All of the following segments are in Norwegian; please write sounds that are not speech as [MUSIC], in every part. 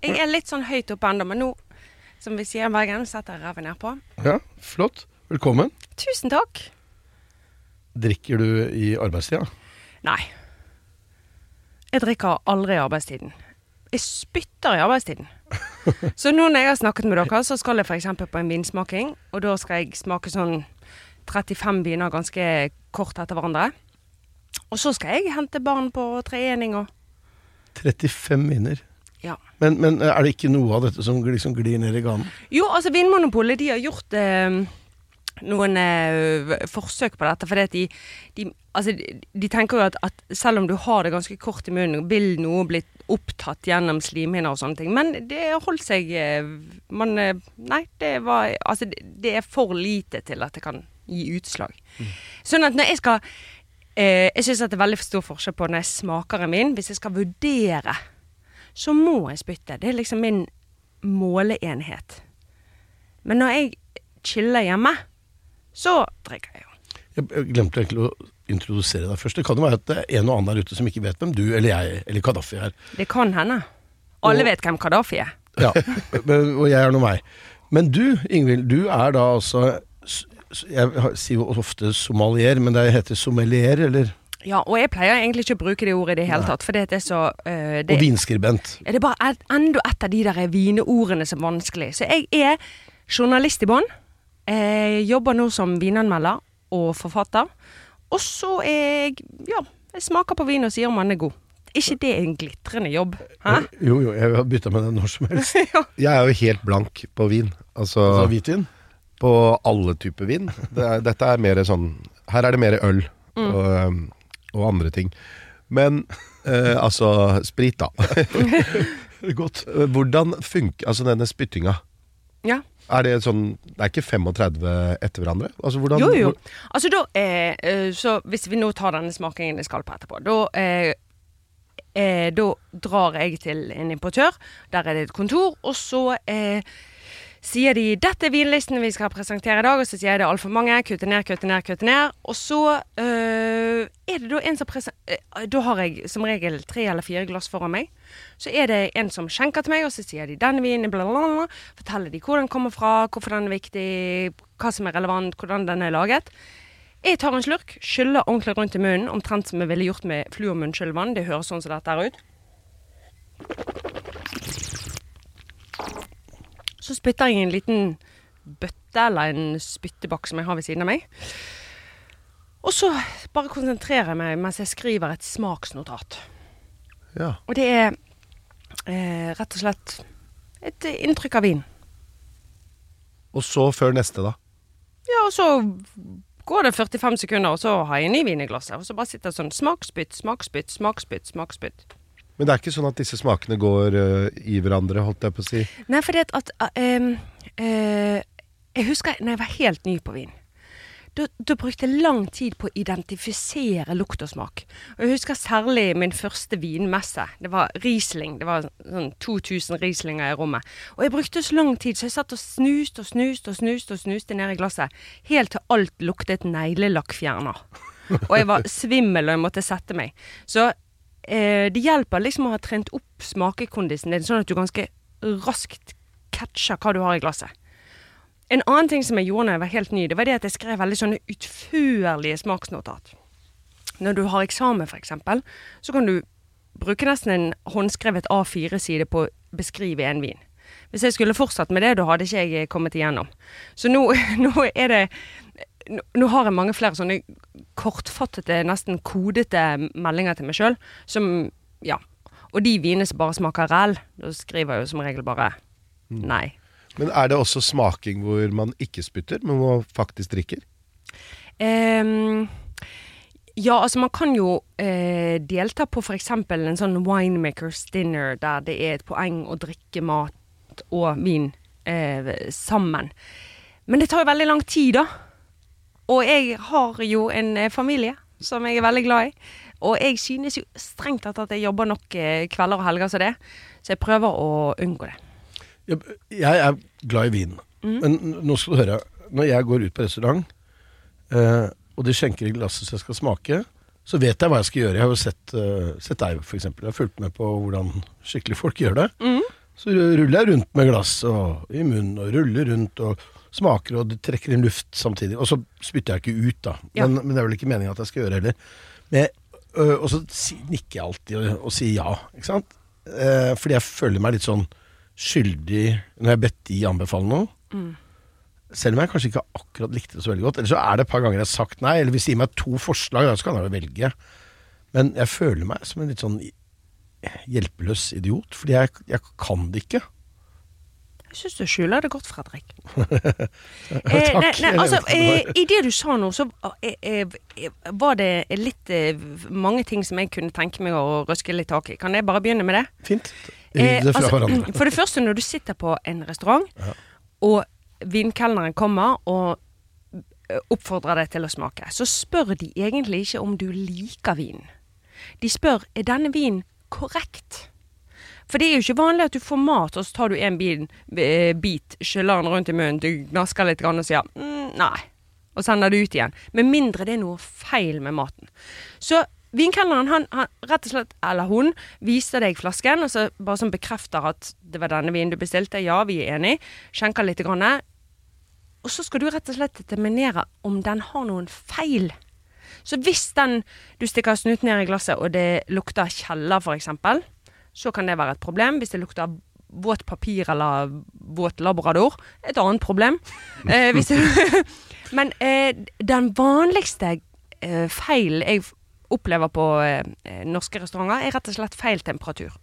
Jeg er litt sånn høyt oppe ennå, men nå, som vi sier i Bergen, setter jeg ræva nedpå. Ja, flott. Velkommen. Tusen takk. Drikker du i arbeidstida? Nei. Jeg drikker aldri i arbeidstiden. Jeg spytter i arbeidstiden. [LAUGHS] Så nå når jeg har snakket med dere, så skal jeg f.eks. på en vinsmaking, og da skal jeg smake sånn 35 viner ganske kort etter hverandre. Og så skal jeg hente barn på trening og 35 viner. Ja. Men, men er det ikke noe av dette som liksom glir ned i ganen? Jo, altså Vinmonopolet de har gjort eh, noen eh, forsøk på dette. For de, de, altså, de, de tenker jo at, at, selv om du har det ganske kort i munnen, vil noe bli opptatt gjennom slimhinner og sånne ting. Men det holdt seg eh, man, eh, Nei, det var Altså, det, det, er for lite til at det kan gi utslag. Mm. Sånn at når jeg skal eh, Jeg syns det er veldig stor forskjell på når jeg smaker en vin. Hvis jeg skal vurdere så må jeg spytte. Det er liksom min måleenhet. Men når jeg chiller hjemme, så drikker jeg jo. Jeg glemte egentlig å introdusere deg først. Det kan jo være at det er en og annen der ute som ikke vet hvem du eller jeg eller Kadafi er. Det kan hende. Alle og, vet hvem Kadafi er. Ja, og jeg er nå meg. Men du, Ingvild, du er da altså Jeg sier jo ofte somalier, men det heter sommelier, eller? Ja, og jeg pleier egentlig ikke å bruke det ordet i det hele tatt, for det er så uh, det, Og vinskribent. Er det er bare et, enda et av de der vineordene som er vanskelig. Så jeg er journalist i bånn. Jobber nå som vinanmelder og forfatter. Og så er jeg Ja, jeg smaker på vin og sier om den er god. ikke det en glitrende jobb? Hæ? Jo, jo, jeg har bytta med den når som helst. [LAUGHS] ja. Jeg er jo helt blank på vin. Altså, altså hvitvin? På alle typer vin. Det er, dette er mer sånn Her er det mer øl. Mm. Og, og andre ting. Men eh, [LAUGHS] altså sprit, da. [LAUGHS] Godt. Hvordan funker altså denne spyttinga? Ja. Er det sånn Det er ikke 35 etter hverandre? Altså hvordan Jo, jo. Altså da eh, Så hvis vi nå tar denne smakingen jeg skal på etterpå, da eh, eh, Da drar jeg til en importør. Der er det et kontor, og så eh, sier de 'Dette er vinlisten vi skal presentere i dag', og så sier jeg det er altfor mange. Kutte ned, kutte ned, kutte ned. Og så øh, er det da en som presenterer øh, Da har jeg som regel tre eller fire glass foran meg. Så er det en som skjenker til meg, og så sier de 'denne vinen', bla, bla, bla. Forteller de hvor den kommer fra, hvorfor den er viktig, hva som er relevant, hvordan den er laget. Jeg tar en slurk, skyller ordentlig rundt i munnen, omtrent som jeg ville gjort med fluormunnskyllvann. Det høres sånn som dette her ut. Så spytter jeg i en liten bøtte eller en spyttebakk som jeg har ved siden av meg. Og så bare konsentrerer jeg meg mens jeg skriver et smaksnotat. Ja. Og det er eh, rett og slett et inntrykk av vin. Og så før neste, da? Ja, og så går det 45 sekunder, og så har jeg en ny vin i glasset. Og så bare sitter det sånn smaksbytt, smaksbytt, smaksbytt, smaksbytt. Men det er ikke sånn at disse smakene går uh, i hverandre, holdt jeg på å si? Nei, fordi at, at uh, uh, Jeg husker når jeg var helt ny på vin. Da, da, brukte jeg lang tid på å identifisere lukt og smak. Og jeg husker særlig min første vinmesse. Det var Riesling. Det var sånn 2000 Rieslinger i rommet. Og jeg brukte så lang tid, så jeg satt og snuste og snuste og snuste og snuste ned i glasset. Helt til alt luktet neglelakkfjerner. Og jeg var svimmel og jeg måtte sette meg. Så eh, det hjelper liksom å ha trent opp smakekondisen din, sånn at du ganske raskt catcher hva du har i glasset. En annen ting som jeg gjorde når jeg var helt ny, det var det at jeg skrev veldig sånne utførlige smaksnotat. Når du har eksamen, f.eks., så kan du bruke nesten en håndskrevet A4-side på å beskrive en vin. Hvis jeg skulle fortsatt med det, da hadde ikke jeg kommet igjennom. Så nå, [LAUGHS] nå er det nå har jeg mange flere sånne kortfattede, nesten kodete meldinger til meg sjøl. Som Ja. Og de vinene som bare smaker ræl, da skriver jeg jo som regel bare nei. Men er det også smaking hvor man ikke spytter, men man faktisk drikker? Um, Ja, altså man kan jo eh, delta på f.eks. en sånn winemakers dinner, der det er et poeng å drikke mat og vin eh, sammen. Men det tar jo veldig lang tid, da. Og jeg har jo en eh, familie som jeg er veldig glad i. Og jeg synes jo strengt tatt at jeg jobber nok eh, kvelder og helger som det. Så jeg prøver å unngå det. Jeg, jeg er glad i vin. Men nå skal du høre. Når jeg går ut på restaurant, eh, og de skjenker i glasset så jeg skal smake, så vet jeg hva jeg skal gjøre. Jeg har jo sett, uh, sett deg, f.eks. Jeg har fulgt med på hvordan skikkelig folk gjør det. Så ruller jeg rundt med glass og, i munnen, og ruller rundt og smaker og trekker inn luft samtidig. Og så spytter jeg ikke ut, da. Ja. Men, men det er vel ikke meningen at jeg skal gjøre heller. Men, jeg- ø, og så si, nikker jeg alltid og, og sier ja, ikke sant. Eh, fordi jeg føler meg litt sånn skyldig når jeg har bedt de anbefale noe. Selv om jeg kanskje ikke akkurat likte det så veldig godt. Eller så er det et par ganger jeg har sagt nei, eller hvis de gir meg to forslag, da, så kan jeg jo velge. Men jeg føler meg som en litt sånn hjelpeløs idiot, fordi jeg, jeg kan det ikke. Jeg syns du skjuler det godt, Fredrik. [LAUGHS] Eh, nei, nei, altså, [LAUGHS] eh, I det du sa nå, så eh, eh, var det litt eh, mange ting som jeg kunne tenke meg å røske litt tak i. Kan jeg bare begynne med det? Fint. Riv det altså, for det første, når du sitter på en restaurant, og vinkelneren kommer og eh, oppfordrer deg til å smake, så spør de egentlig ikke om du liker vinen. De spør er denne vinen korrekt. For det er jo ikke vanlig at du får mat, og så tar du en bil, eh, bit, skyller den rundt i munnen, du gnasker litt og sier mm, nei, og sender det ut igjen. Med mindre det er noe feil med maten. Så vinkelneren, han, han rett og slett, eller hun, viser deg flasken, og så bare som bekrefter at det var denne vinen du bestilte. Ja, vi er enig. Skjenker litt. Grann. Og så skal du rett og slett determinere om den har noen feil. Så hvis den du stikker snuten ned i glasset, og det lukter kjeller, f.eks., så kan det være et problem. Hvis det lukter våt papir eller våt labrador, et annet problem. [LAUGHS] Eh, det, [LAUGHS] men eh, den vanligste eh, feilen jeg opplever på eh, eh, norske restauranter, er rett og slett feil temperatur.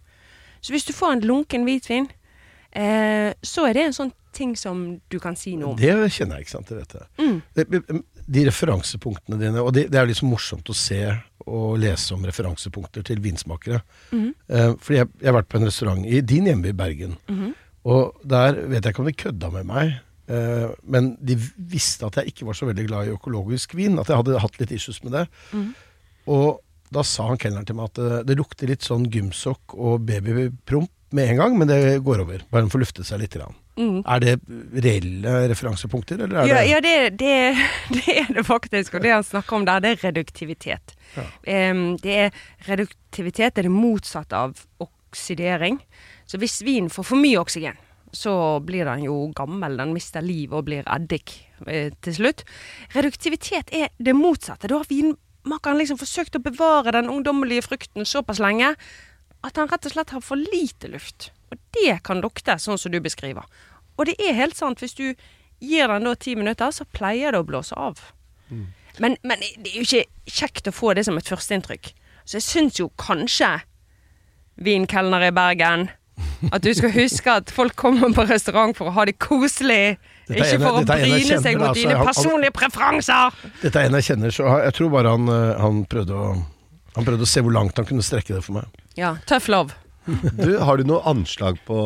Så hvis du får en lunken hvitvin, eh, så er det en sånn ting som du kan si noe om. Det kjenner jeg, ikke sant. Det vet jeg. Mm. De, De referansepunktene dine, og det, det er liksom morsomt å se og lese om referansepunkter til vinsmakere. Mm. Eh, fordi jeg, jeg har vært på en restaurant i din hjemby Bergen, Mm. og og der vet jeg ikke om de kødda med meg. eh, men de visste at jeg ikke var så veldig glad i økologisk vin. At jeg hadde hatt litt issues med det. Mm. Og da sa han kelneren til meg at det, det lukter litt sånn gymsokk og babypromp med en gang, men det går over. Bare den får luftet seg litt. Grann. Mm. Er det reelle referansepunkter, eller er Ja, det ja det, det, [LAUGHS] det er det faktisk. Og det han snakker om der, det er reduktivitet. Em, det er reduktivitet er det motsatte av oksidering. Så hvis vin får for mye oksygen, så blir den jo gammel. Den mister liv og blir eddik eh, til slutt. Reduktivitet er det motsatte. Da har vinmakeren liksom forsøkt å bevare den ungdommelige frukten såpass lenge at han rett og slett har for lite luft. Og det kan lukte sånn som du beskriver. Og det er helt sant. Hvis du gir den da ti minutter, så pleier det å blåse av. Men, men det er jo ikke kjekt å få det som et førsteinntrykk. Så jeg syns jo kanskje, vinkelner i Bergen, at du skal huske at folk kommer på restaurant for å ha det koselig. Dette Ikke for å bryne kjenner, seg mot altså. dine personlige preferanser. Dette er en jeg kjenner, så jeg tror bare han, eh, han, prøvde å, han prøvde å se hvor langt han kunne strekke det for meg. Ja, tough love. Du, har du noe anslag på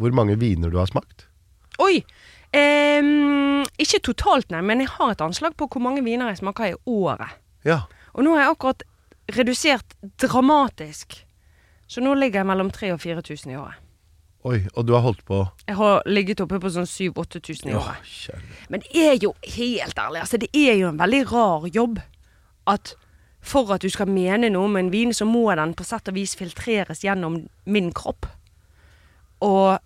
hvor mange viner du har smakt? Oi! ehm, ikke totalt, nei, men jeg har et anslag på hvor mange viner jeg smaker i året. Ja. Og nå har jeg akkurat redusert dramatisk. Så nå ligger jeg mellom 3000 og 4000 i året. Oi, og du har holdt på Jeg har ligget oppe på sånn 7000-8000 i Åh, året. kjære. Men det er jo helt ærlig, altså det er jo en veldig rar jobb at for at du skal mene noe om en vin, så må den på sett og vis filtreres gjennom min kropp. Og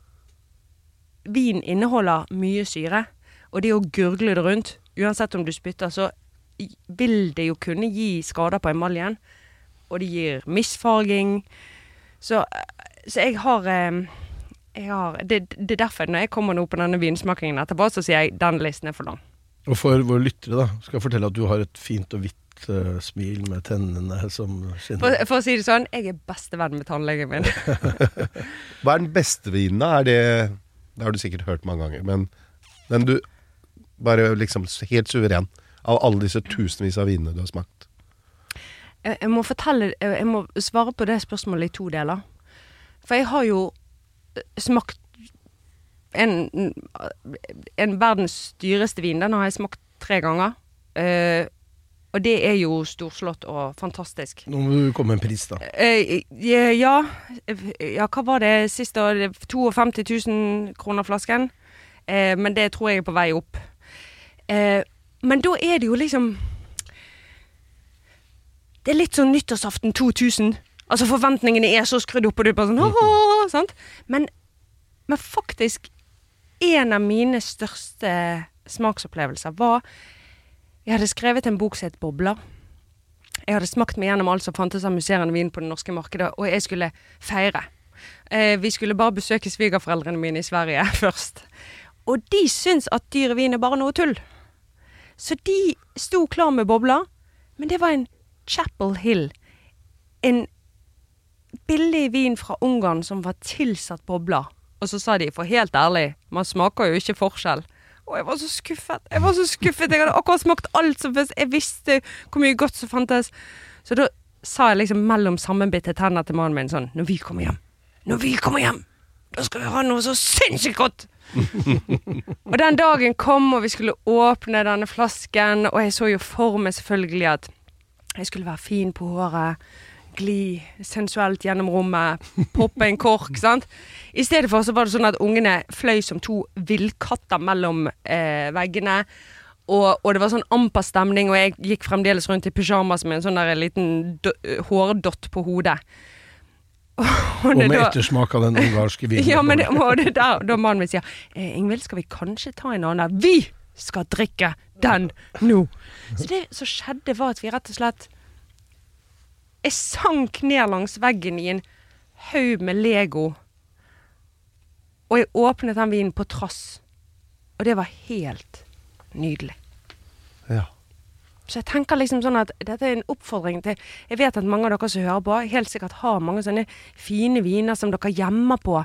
vin inneholder mye syre, og det å gurgle det rundt, uansett om du spytter, så vil det jo kunne gi skader på emaljen, og det gir misfarging. Så, så jeg har eh, jeg har, det, det er derfor når jeg kommer nå på denne vinsmakingen etterpå, så sier jeg den listen er for lang. Og for våre lyttere, da, skal jeg fortelle at du har et fint og hvitt eh, smil med tennene som skinner. for å si det sånn, jeg er bestevenn med tannlegen min. [LAUGHS] Hva er den beste vinen, da? Er det Det har du sikkert hørt mange ganger, men den du Bare liksom helt suveren av alle disse tusenvis av vinene du har smakt. jeg, jeg må fortelle Jeg jeg må svare på det spørsmålet i to deler. For jeg har jo eh, smakt en, en verdens dyreste vin. Den har jeg smakt tre ganger. Uh, og det er jo storslått og fantastisk. Nå må du komme med en pris, da. Uh, ja, ja, hva var det sist 52 000 kroner flasken. Uh, men det tror jeg er på vei opp. Men da er det jo liksom Det er litt sånn nyttårsaften 2000. Altså Forventningene er så skrudd opp, og du bare sånn «Åh», sant? Men, men faktisk En av mine største smaksopplevelser var Jeg hadde skrevet en bok som het Bobler. Jeg hadde smakt meg gjennom alt som fantes av musserende vin på det norske markedet, og jeg skulle feire. Eh, vi skulle bare besøke svigerforeldrene mine i Sverige [LAUGHS] først. Og de syns at dyr vin er bare noe tull. Så de sto klar med bobler, men det var en Chapel Hill. En billig vin fra Ungarn som var tilsatt bobler. Og så sa de, for helt ærlig, man smaker jo ikke forskjell. Og jeg var så skuffet. Jeg var så skuffet. Jeg hadde akkurat smakt alt som fantes. Jeg visste hvor mye godt som fantes. Så da sa jeg liksom mellom sammenbitte tenner til mannen min sånn Når vi kommer hjem, når vi kommer hjem, da skal vi ha noe så sinnssykt godt! [LAUGHS] og den dagen kom, og vi skulle åpne denne flasken, og jeg så jo for meg selvfølgelig at jeg skulle være fin på håret, gli sensuelt gjennom rommet, poppe en kork, [LAUGHS] sant. I stedet for så var det sånn at ungene fløy som to villkatter mellom eh, veggene. Og, og det var sånn amper stemning, og jeg gikk fremdeles rundt i pyjamas med en sånn der liten do, hårdott på hodet. [LAUGHS] Og og med da- ettersmak av den ungarske vinen. [LAUGHS] ja, men det, og det der, da mannen min sier eh, Ingvild, skal vi kanskje ta en annen? Vi skal drikke den nå! Så det som skjedde, var at vi rett og slett Jeg sank ned langs veggen i en haug med Lego. Og jeg åpnet den vinen på trass. Og det var helt nydelig. Ja. Så jeg tenker liksom sånn at dette er en oppfordring til Jeg vet at mange av dere som hører på, helt sikkert har mange sånne fine viner som dere gjemmer på.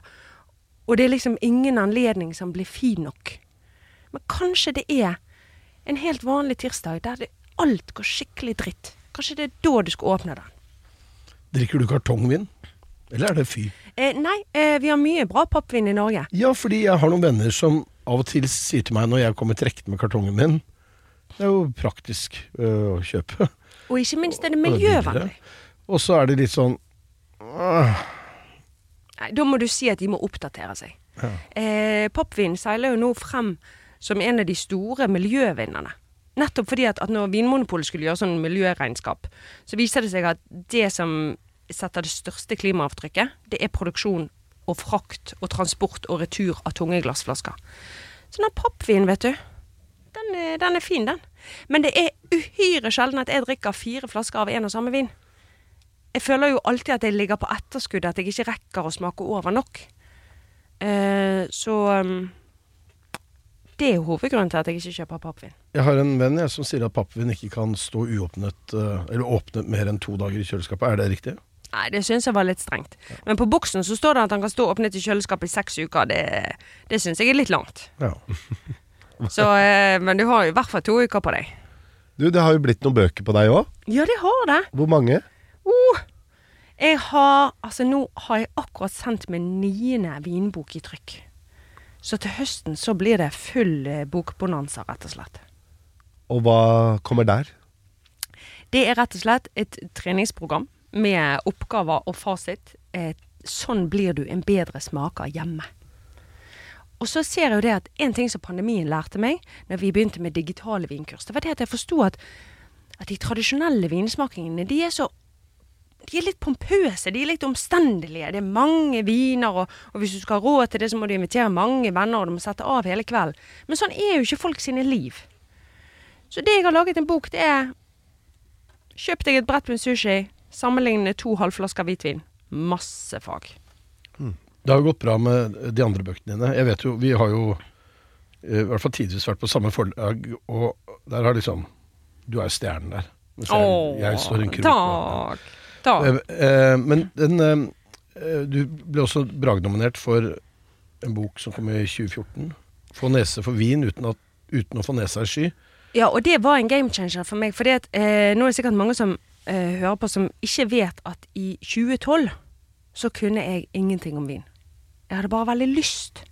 Og det er liksom ingen anledning som blir fin nok. Men kanskje det er en helt vanlig tirsdag der det, alt går skikkelig dritt. Kanskje det er da du skal åpne den. Drikker du kartongvin? Eller er det fy? Eh, nei, eh, vi har mye bra pappvin i Norge. Ja, fordi jeg har noen venner som av og til sier til meg når jeg kommer trekkende med kartongen min Det er jo praktisk øh, å kjøpe. Og ikke minst er det miljøvennlig. Og så er det litt sånn øh. Nei, da må du si at de må oppdatere seg. Eh, Pappvin seiler jo nå frem som en av de store miljøvinnerne. Nettopp fordi at, at når Vinmonopolet skulle gjøre sånn miljøregnskap, så viser det seg at det som setter det største klimaavtrykket, det er produksjon og frakt og transport og retur av tunge glassflasker. Så den pappvin, vet du, den er, den er fin, den. Men det er uhyre sjelden at jeg drikker fire flasker av en og samme vin. Jeg føler jo alltid at jeg ligger på etterskudd, at jeg ikke rekker å smake over nok. Eh, så um, det er hovedgrunnen til at jeg ikke kjøper pappvin. Jeg har en venn jeg, som sier at pappvin ikke kan stå uåpnet øh, Eller åpnet mer enn to dager i kjøleskapet. Er det riktig? Nei, det syns jeg var litt strengt. Men på boksen så står det at han kan stå åpnet i kjøleskapet i seks uker. Det, det syns jeg er litt langt. Ja. [LAUGHS] Så, eh, men du har jo i hvert fall to uker på deg. Du, det har jo blitt noen bøker på deg òg. Ja, det har det. Hvor mange? Oh, jeg har Altså, nå har jeg akkurat sendt min niende vinbok i trykk. Så til høsten så blir det full eh, bokbonanza, rett og slett. Og hva kommer der? Det er rett og slett et treningsprogram med oppgaver og fasit. Eh, sånn blir du en bedre smaker hjemme. Og så ser jeg jo det at en ting som pandemien lærte meg, når vi begynte med digitale vinkurs, det var det at jeg forsto at, at de tradisjonelle vinsmakingene, de er så de er litt pompøse, de er litt omstendelige. Det er mange viner, og, og hvis du skal ha råd til det, så må du invitere mange venner, og du må sette av hele kvelden. Men sånn er jo ikke folk sine liv. Så det jeg har laget en bok, det er Kjøp deg et brett med sushi, sammenligne to halvflasker hvitvin. Masse fag. Det har jo gått bra med de andre bøkene dine. Jeg vet jo, Vi har jo eh, i hvert fall tidvis vært på samme forlag, og der har liksom Du er jo stjernen der. Jeg, Åh, jeg står en krok. Takk. Takk. Eh, eh, men den eh, Du ble også Bragnominert for en bok som kom i 2014. 'Få nese for vin uten, at, uten å få nesa i sky'. Ja, og det var en game changer for meg. For eh, nå er det sikkert mange som eh, hører på som ikke vet at i 2012 så kunne jeg ingenting om vin. Jeg hadde bare veldig lyst.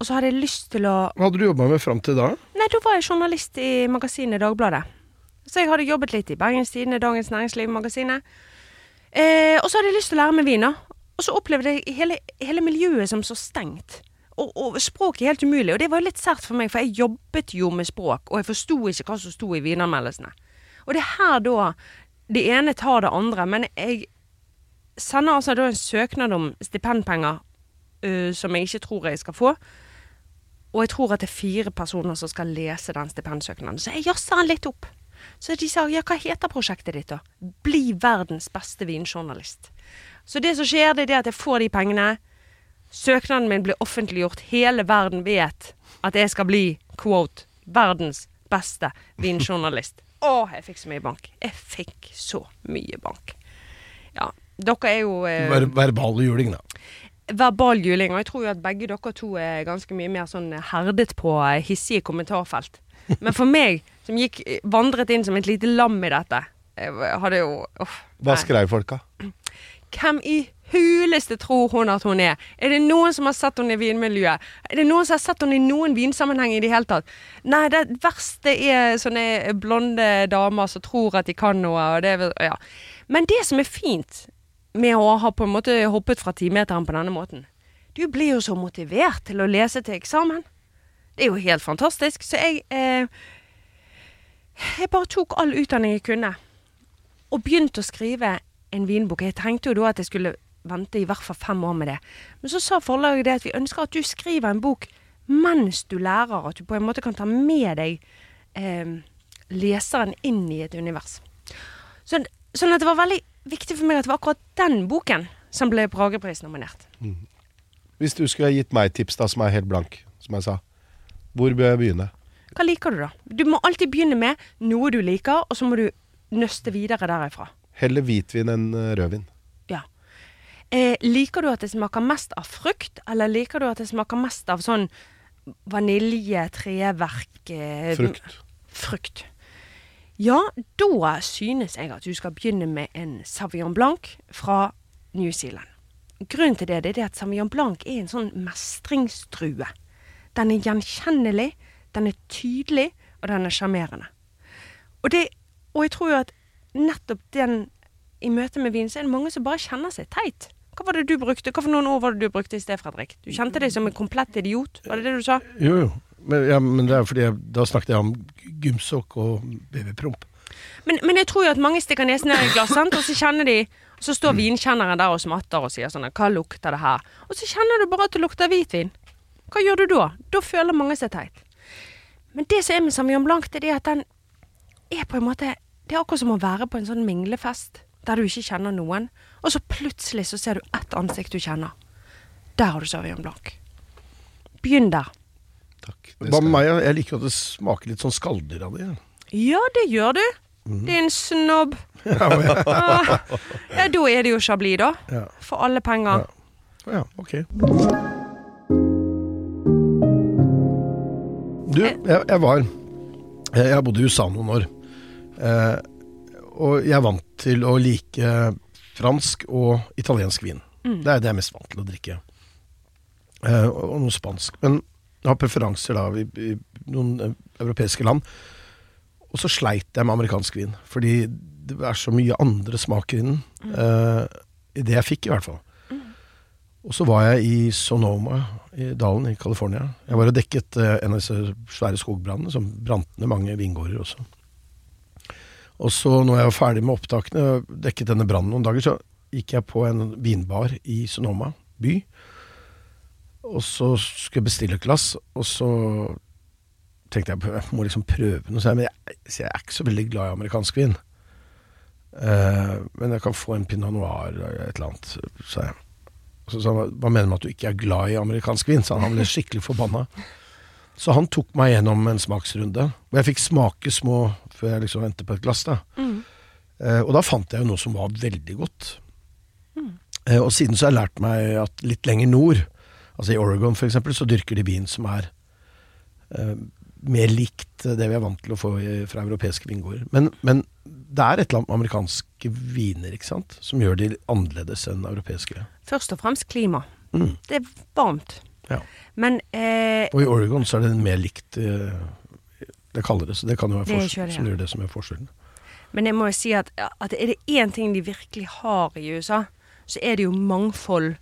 Og så hadde jeg lyst til å Hva hadde du jobba med fram til da? Nei, da var jeg journalist i magasinet Dagbladet. Så jeg hadde jobbet litt i Bergens Tidende, Dagens Næringsliv-magasinet. Eh, og så hadde jeg lyst til å lære meg vin. Og så opplevde jeg hele, hele miljøet som så stengt. Og, og språket helt umulig. Og det var jo litt sært for meg, for jeg jobbet jo med språk, og jeg forsto ikke hva som sto i vinanmeldelsene. Og det er her da det ene tar det andre. Men jeg sender altså da en søknad om stipendpenger uh, som jeg ikke tror jeg skal få. Og jeg tror at det er fire personer som skal lese den stipendsøknaden. Så jeg jazzer den litt opp. Så de sa ja, hva heter prosjektet ditt da? Bli verdens beste vinjournalist. Så det som skjer, det er at jeg får de pengene. Søknaden min blir offentliggjort. Hele verden vet at jeg skal bli, quote, verdens beste vinjournalist. [LAUGHS] Å, jeg fikk så mye bank. Jeg fikk så mye bank. Ja. Dere er jo eh, Ver verbal juling, da. verbal juling, og jeg tror jo at begge dere to er ganske mye mer sånn herdet på eh, hissige kommentarfelt. Men for meg, som gikk vandret inn som et lite lam i dette, jeg hadde jo oh, Hva skrev folka? Hvem i huleste tror hun at hun er? Er det noen som har sett henne i vinmiljøet? Er det noen som har sett henne i noen vinsammenheng i det hele tatt? Nei, det verste er sånne blonde damer som tror at de kan noe, og det er Ja. Men det som er fint med å ha på en måte hoppet fra timeteren på denne måten, du blir jo så motivert til å lese til eksamen. Det er jo helt fantastisk. Så jeg eh, Jeg bare tok all utdanning jeg kunne, og begynte å skrive en vinbok. Jeg tenkte jo da at jeg skulle vente i hvert fall fem år med det. Men så sa forlaget det at vi ønsker at du skriver en bok mens du lærer, at du på en måte kan ta med deg eh, leseren inn i et univers. Så, sånn at det var veldig viktig for meg at det var akkurat den boken som ble Bragepris nominert. Hvis du skulle ha gitt meg tips, da, som er helt blank, som jeg sa, hvor bør jeg begynne? Hva liker du, da? Du må alltid begynne med noe du liker, og så må du nøste videre derifra. Heller hvitvin enn eh, rødvin. Ja. Eh, liker du at det smaker mest av frukt, eller liker du at det smaker mest av sånn vanilje, treverk eh, Frukt. Frukt. Ja, da synes jeg at du skal begynne med en Savion Blanc fra New Zealand. Grunnen til det, det er at Savion Blanc er en sånn mestringsdrue. Den er gjenkjennelig, den er tydelig, og den er sjarmerende. Og, det- og jeg tror jo at nettopp den i møte med vin, så er det mange som bare kjenner seg teit. Hva var det du brukte? Hva for noen ord var det du brukte i sted, Fredrik? Du kjente deg som en komplett idiot, var det det du sa? Jo, jo. Men, ja, men det er fordi jeg, da snakket jeg om gymsokk og babypromp. Men, men jeg tror jo at mange stikker nesen ned i glass, sant? og så kjenner de så står vinkjenneren der og smatter og sier sånn Hva lukter det her? Og så kjenner du bare at det lukter hvitvin. Hva gjør du da? Da føler mange seg teit. Men det som er med Samuel Blanc, det er at den er på en måte Det er akkurat som å være på en sånn minglefest der du ikke kjenner noen, og så plutselig så ser du ett ansikt du kjenner. Der har du Sauvignon Blanc. Begynn der. Takk. Meg? Jeg liker at det smaker litt sånn skalldyr av det. Ja, det gjør du. Din snobb. [LAUGHS] Ah, ja, da er det jo Chablis, da. Ja. For alle penger. Ja, ja, ok. Du, jeg, jeg var Jeg har bodd i USA noen år. Eh, og jeg er vant til å like fransk og italiensk vin. Det er det jeg er mest vant til å drikke. Eh, og, noe spansk. Men jeg har preferanser da i, i noen eh, europeiske land. Og så sleit jeg med amerikansk vin, fordi det er så mye andre smaker i den. Eh, I det jeg fikk, i hvert fall. Og så var jeg i Sonoma i dalen i California. Jeg var og dekket eh, en av disse svære skogbrannene som brant ned mange vingårder også. Og så når jeg var ferdig med opptakene dekket denne brannen noen dager, så gikk jeg på en vinbar i Sonoma by. Og så skulle jeg bestille et glass, og så tenkte jeg jeg må liksom prøve noe. Så jeg, men jeg, jeg er ikke så veldig glad i amerikansk vin. Uh, men jeg kan få en pinot noir eller et eller annet, sa jeg. Og så sa han hva mener du med at du ikke er glad i amerikansk vin? Så han, ble skikkelig forbanna. Så han tok meg gjennom en smaksrunde, hvor jeg fikk smake små før jeg liksom ventet på et glass. da. Eh, og da fant jeg jo noe som var veldig godt. Eh, og siden så har jeg lært meg at litt lenger nord, altså i Oregon f.eks., så dyrker de vin som er eh, mer likt det vi er vant til å få fra europeiske vingårder. Men, men det er et eller annet med amerikanske viner ikke sant? som gjør de annerledes enn europeiske. Først og fremst klima. Mm. Det er varmt. Ja. Men eh, Og i Oregon så er det mer likt eh, det kaldere, så det kan jo være forskjell, det, som gjør det som er forskjellen. Men jeg må jo si at, at er det én ting de virkelig har i USA, så er det jo mangfold,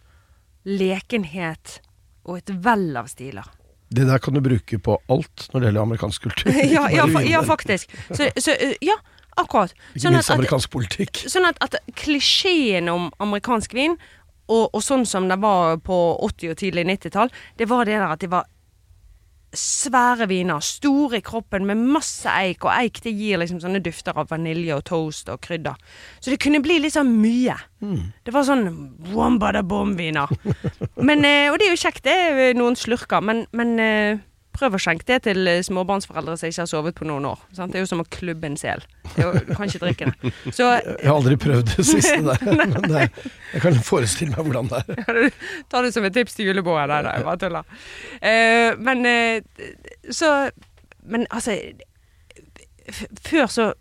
lekenhet og et vell av stiler. Det der kan du bruke på alt når det gjelder amerikansk kultur. [LAUGHS] ja, ja, ja, faktisk. Så, så ja, akkurat. Ikke Sånn at, minst amerikansk politikk. sånn at, at klisjeen om amerikansk vin, og, og sånn som det var på 80- og tidlig 90-tall, det var det der at det var svære viner, store i kroppen med masse eik, og eik det gir liksom sånne dufter av vanilje og toast og krydder. Så det kunne bli litt sånn mye. Det var sånn wambada-bom-viner. Eh, og det er jo kjekt, det er noen slurker, men, men eh, prøv å skjenke det til eh, småbarnsforeldre som ikke har sovet på noen år. Sant? Det er jo som å klubbe en sel. Du kan ikke drikke det. Så [LAUGHS] Jeg har aldri prøvd det siste der, [LAUGHS] men det, er- jeg kan forestille meg hvordan det er. Ta det som et tips til julebordet. Nei, nei, jeg bare tuller. Uh, men uh, så Men altså Før så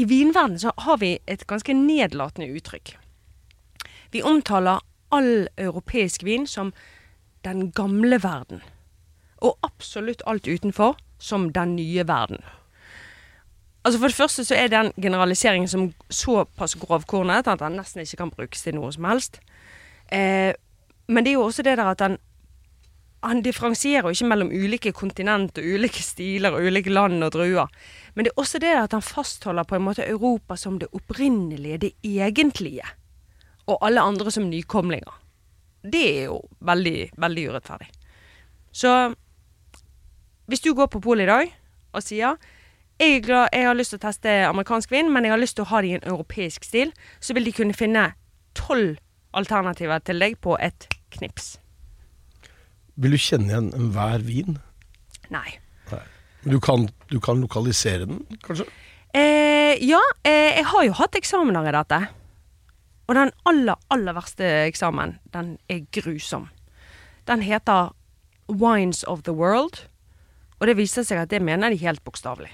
I vinverdenen så har vi et ganske nedlatende uttrykk. Vi omtaler all europeisk vin som den gamle verden. Og absolutt alt utenfor som den nye verden. Altså For det første så er den generaliseringen som såpass grovkornet at den nesten ikke kan brukes til noe som helst. Eh, men det er jo også det der at han han differensierer ikke mellom ulike kontinent og ulike stiler og ulike land og druer. Men det er også det at han fastholder på en måte Europa som det opprinnelige, det egentlige. Og alle andre som nykomlinger. Det er jo veldig, veldig urettferdig. Så hvis du går på polet i dag og sier jeg, glad, jeg har lyst til å teste amerikansk vin, men jeg har lyst til å ha det i en europeisk stil, så vil de kunne finne tolv alternativer til deg på et knips. Vil du kjenne igjen enhver vin? Nei. Du kan, du kan lokalisere den, kanskje? Eh, ja, eh, jeg har jo hatt eksamener i dette. Og den aller, aller verste eksamen, den er grusom. Den heter Wines of the World. Og det viser seg at det mener de helt bokstavelig.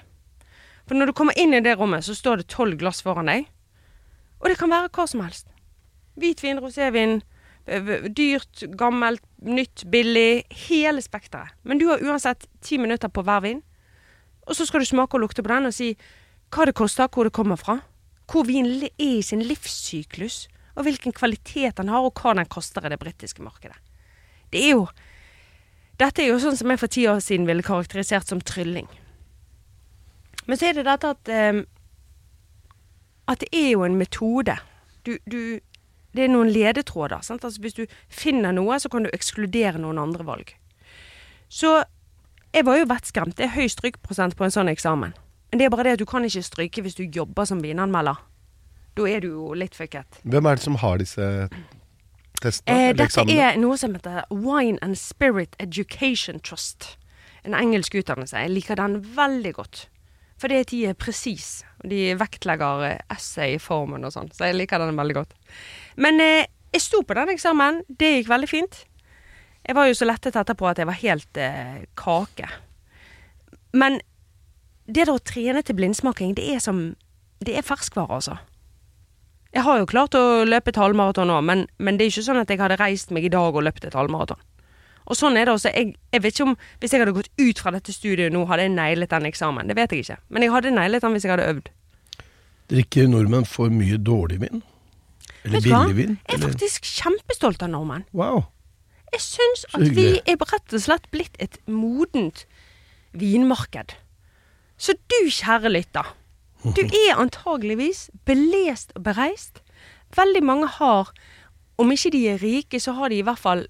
For når du kommer inn i det rommet, så står det tolv glass foran deg. Og det kan være hva som helst. Hvitvin, rosévin, dyrt, gammelt, nytt, billig. Hele spekteret. Men du har uansett ti minutter på hver vin. Og så skal du smake og lukte på den og si hva det koster, hvor det kommer fra. Hvor vinen er i sin livssyklus, og hvilken kvalitet den har, og hva den koster i det britiske markedet. Det er jo Dette er jo sånn som jeg for ti år siden ville karakterisert som trylling. Men så er det dette at um, At det er jo en metode. Du, du Det er noen ledetråder. Sant? Altså hvis du finner noe, så kan du ekskludere noen andre valg. Så jeg var jo vettskremt. Det er høy strykprosent på en sånn eksamen. Men det er bare det at du kan ikke stryke hvis du jobber som vinanmelder. Da er du jo litt fucket. Hvem er det som har disse testene? Eh, dette er noe som heter Wine and Spirit Education Trust. En engelsk utdannelse. Jeg liker den veldig godt. For det at de er presise. De vektlegger eh, essay-formen og sånn. Så jeg liker den veldig godt. Men eh, jeg sto på den eksamen. Det gikk veldig fint. Jeg var jo så lettet etterpå at jeg var helt eh, kake. Men det å trene til blindsmaking, det er som Det er ferskvare, altså. Jeg har jo klart å løpe et halvmaraton nå, men, men det er ikke sånn at jeg hadde reist meg i dag og løpt et halvmaraton. Og sånn er det også. Jeg, jeg vet ikke om Hvis jeg hadde gått ut fra dette studiet nå, hadde jeg nailet den eksamen. Det vet jeg ikke. Men jeg hadde nailet den hvis jeg hadde øvd. Drikker nordmenn for mye dårlig vin? Eller billig vin? Jeg er Eller? faktisk kjempestolt av nordmenn. Wow. Jeg syns at vi er rett og slett blitt et modent vinmarked. Så du, kjære lytter, du er antageligvis belest og bereist. Veldig mange har, om ikke de er rike, så har de i hvert fall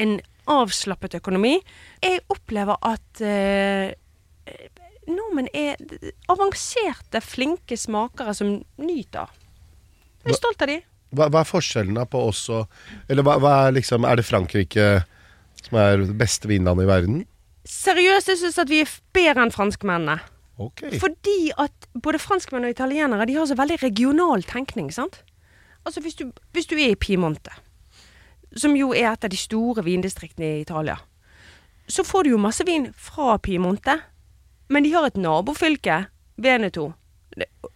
en avslappet økonomi. Jeg opplever at eh, nordmenn er avanserte, flinke smakere som nyter. Jeg er stolt av de. Hva, hva er forskjellen da på oss og Eller hva, hva er liksom Er det Frankrike som er det beste vinlandet i verden? Seriøst, jeg syns at vi er bedre enn franskmennene. Ok. Fordi at både franskmenn og italienere De har så veldig regional tenkning, sant? Altså hvis du, hvis du er i Piemonte, som jo er et av de store vindistriktene i Italia, så får du jo masse vin fra Piemonte. Men de har et nabofylke, Veneto.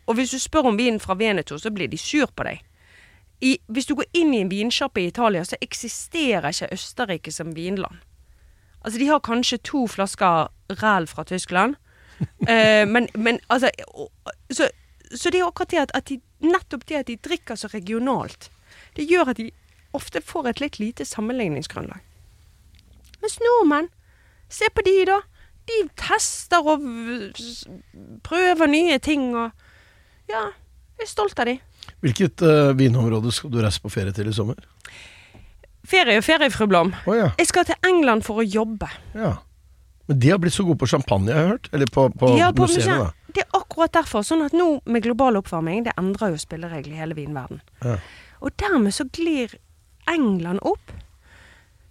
Og hvis du spør om vin fra Veneto, så blir de sur på deg. I, hvis du går inn i en vinsjappe i Italia, så eksisterer ikke Østerrike som vinland. Altså, de har kanskje to flasker ræl fra Tyskland. [LAUGHS] Eh, men, men altså så, så det er akkurat det at, at de, nettopp det at de drikker så regionalt, det gjør at de ofte får et litt lite sammenligningsgrunnlag. Mens nordmenn, se på de, da. De tester og prøver nye ting og Ja, jeg er stolt av de. Hvilket uh, vinområde skal du reise på ferie til i sommer? Ferie og ferie, fru Blom. Oh, ja. Jeg skal til England for å jobbe. ja. Men de har blitt så gode på champagne, jeg har hørt. Eller på, på Ja, på museene, da. Det er akkurat derfor. Sånn at nå med global oppvarming, det endrer jo spilleregler i hele vinverden. Ja. Og dermed så glir England opp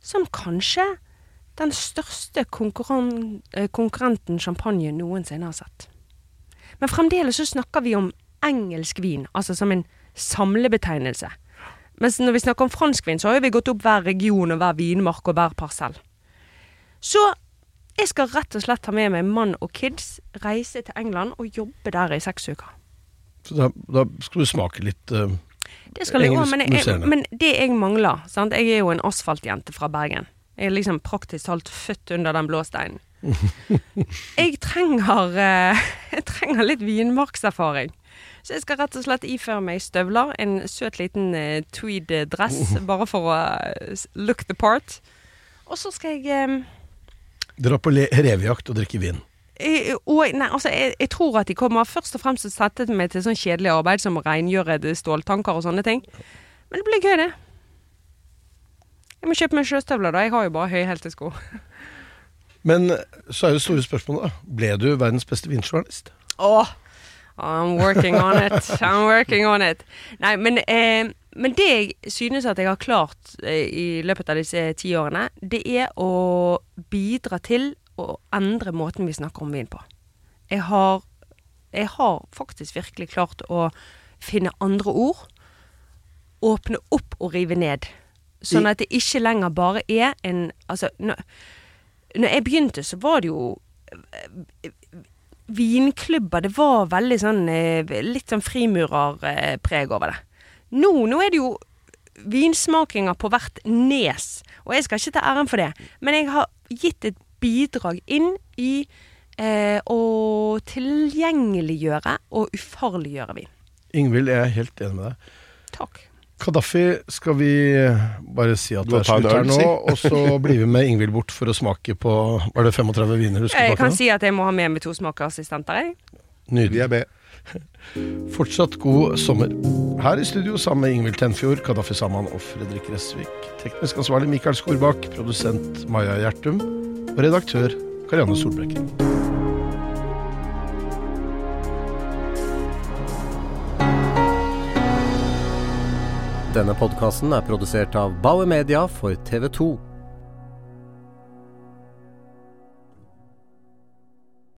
som kanskje den største konkurren eh, konkurrenten champagne noensinne har sett. Men fremdeles så snakker vi om engelsk vin, altså som en samlebetegnelse. Mens når vi snakker om fransk vin, så har vi gått opp hver region og hver vinmark og hver parsell. Så jeg skal rett og slett ta med meg mann og kids, reise til England og jobbe der i seks uker. Så da, da skal du smake litt uh, Det skal Engelsk men, jeg, men det jeg mangler sant? Jeg er jo en asfaltjente fra Bergen. Jeg er liksom praktisk talt født under den blå steinen. [LAUGHS] Jeg trenger, eh, [LAUGHS] jeg trenger litt vinmarkserfaring. Så jeg skal rett og slett iføre meg støvler, en søt liten uh, tweed-dress, bare for å eh, look the part. Og så skal jeg eh, Dra på revejakt og drikke vin. Eh, og, nei, altså, jeg, jeg tror at de kommer først og fremst til å sette meg til sånn kjedelig arbeid som å rengjøre ståltanker og sånne ting. Men det blir gøy, det. Jeg må kjøpe meg sjøstøvler, da. Jeg har jo bare høyhælte sko. Men så er jo det store spørsmålet, da. Ble du verdens beste vinjournalist? Åh, I'm working on it. I'm working on it. Nei, men, eh, men det jeg synes at jeg har klart eh, i løpet av disse ti årene, det er å bidra til å endre måten vi snakker om vin på. Jeg har, jeg har faktisk virkelig klart å finne andre ord, åpne opp og rive ned. Sånn at det ikke lenger bare er en Altså, når, når jeg begynte, så var det jo vinklubber. Det var veldig sånn eh, litt sånn frimurerpreg over det. Nå, nå er det jo vinsmakinger på hvert nes, og jeg skal ikke ta æren for det, men jeg har gitt et bidrag inn i eh, å tilgjengeliggjøre og ufarliggjøre vin. Ingvild, jeg er helt enig med deg. Takk. Kaddafi skal vi bare si at det er slutt her nå, og så [LAUGHS] blir vi med Ingvild bort for å smake på Var det 35 viner du skal Jeg kan si at jeg må ha med meg to smakeassistenter, jeg. Nydelig. Jeg. [LAUGHS] Fortsatt god sommer. Her i studio sammen med Ingvild Tenfjord, Kaddafi Saman og Fredrik Resvik. Teknisk ansvarlig Mikael Skorbakk, produsent Maja Gjertum og redaktør Karianne Solbrekke. Denne podkasten er produsert av Bauer Media for TV 2.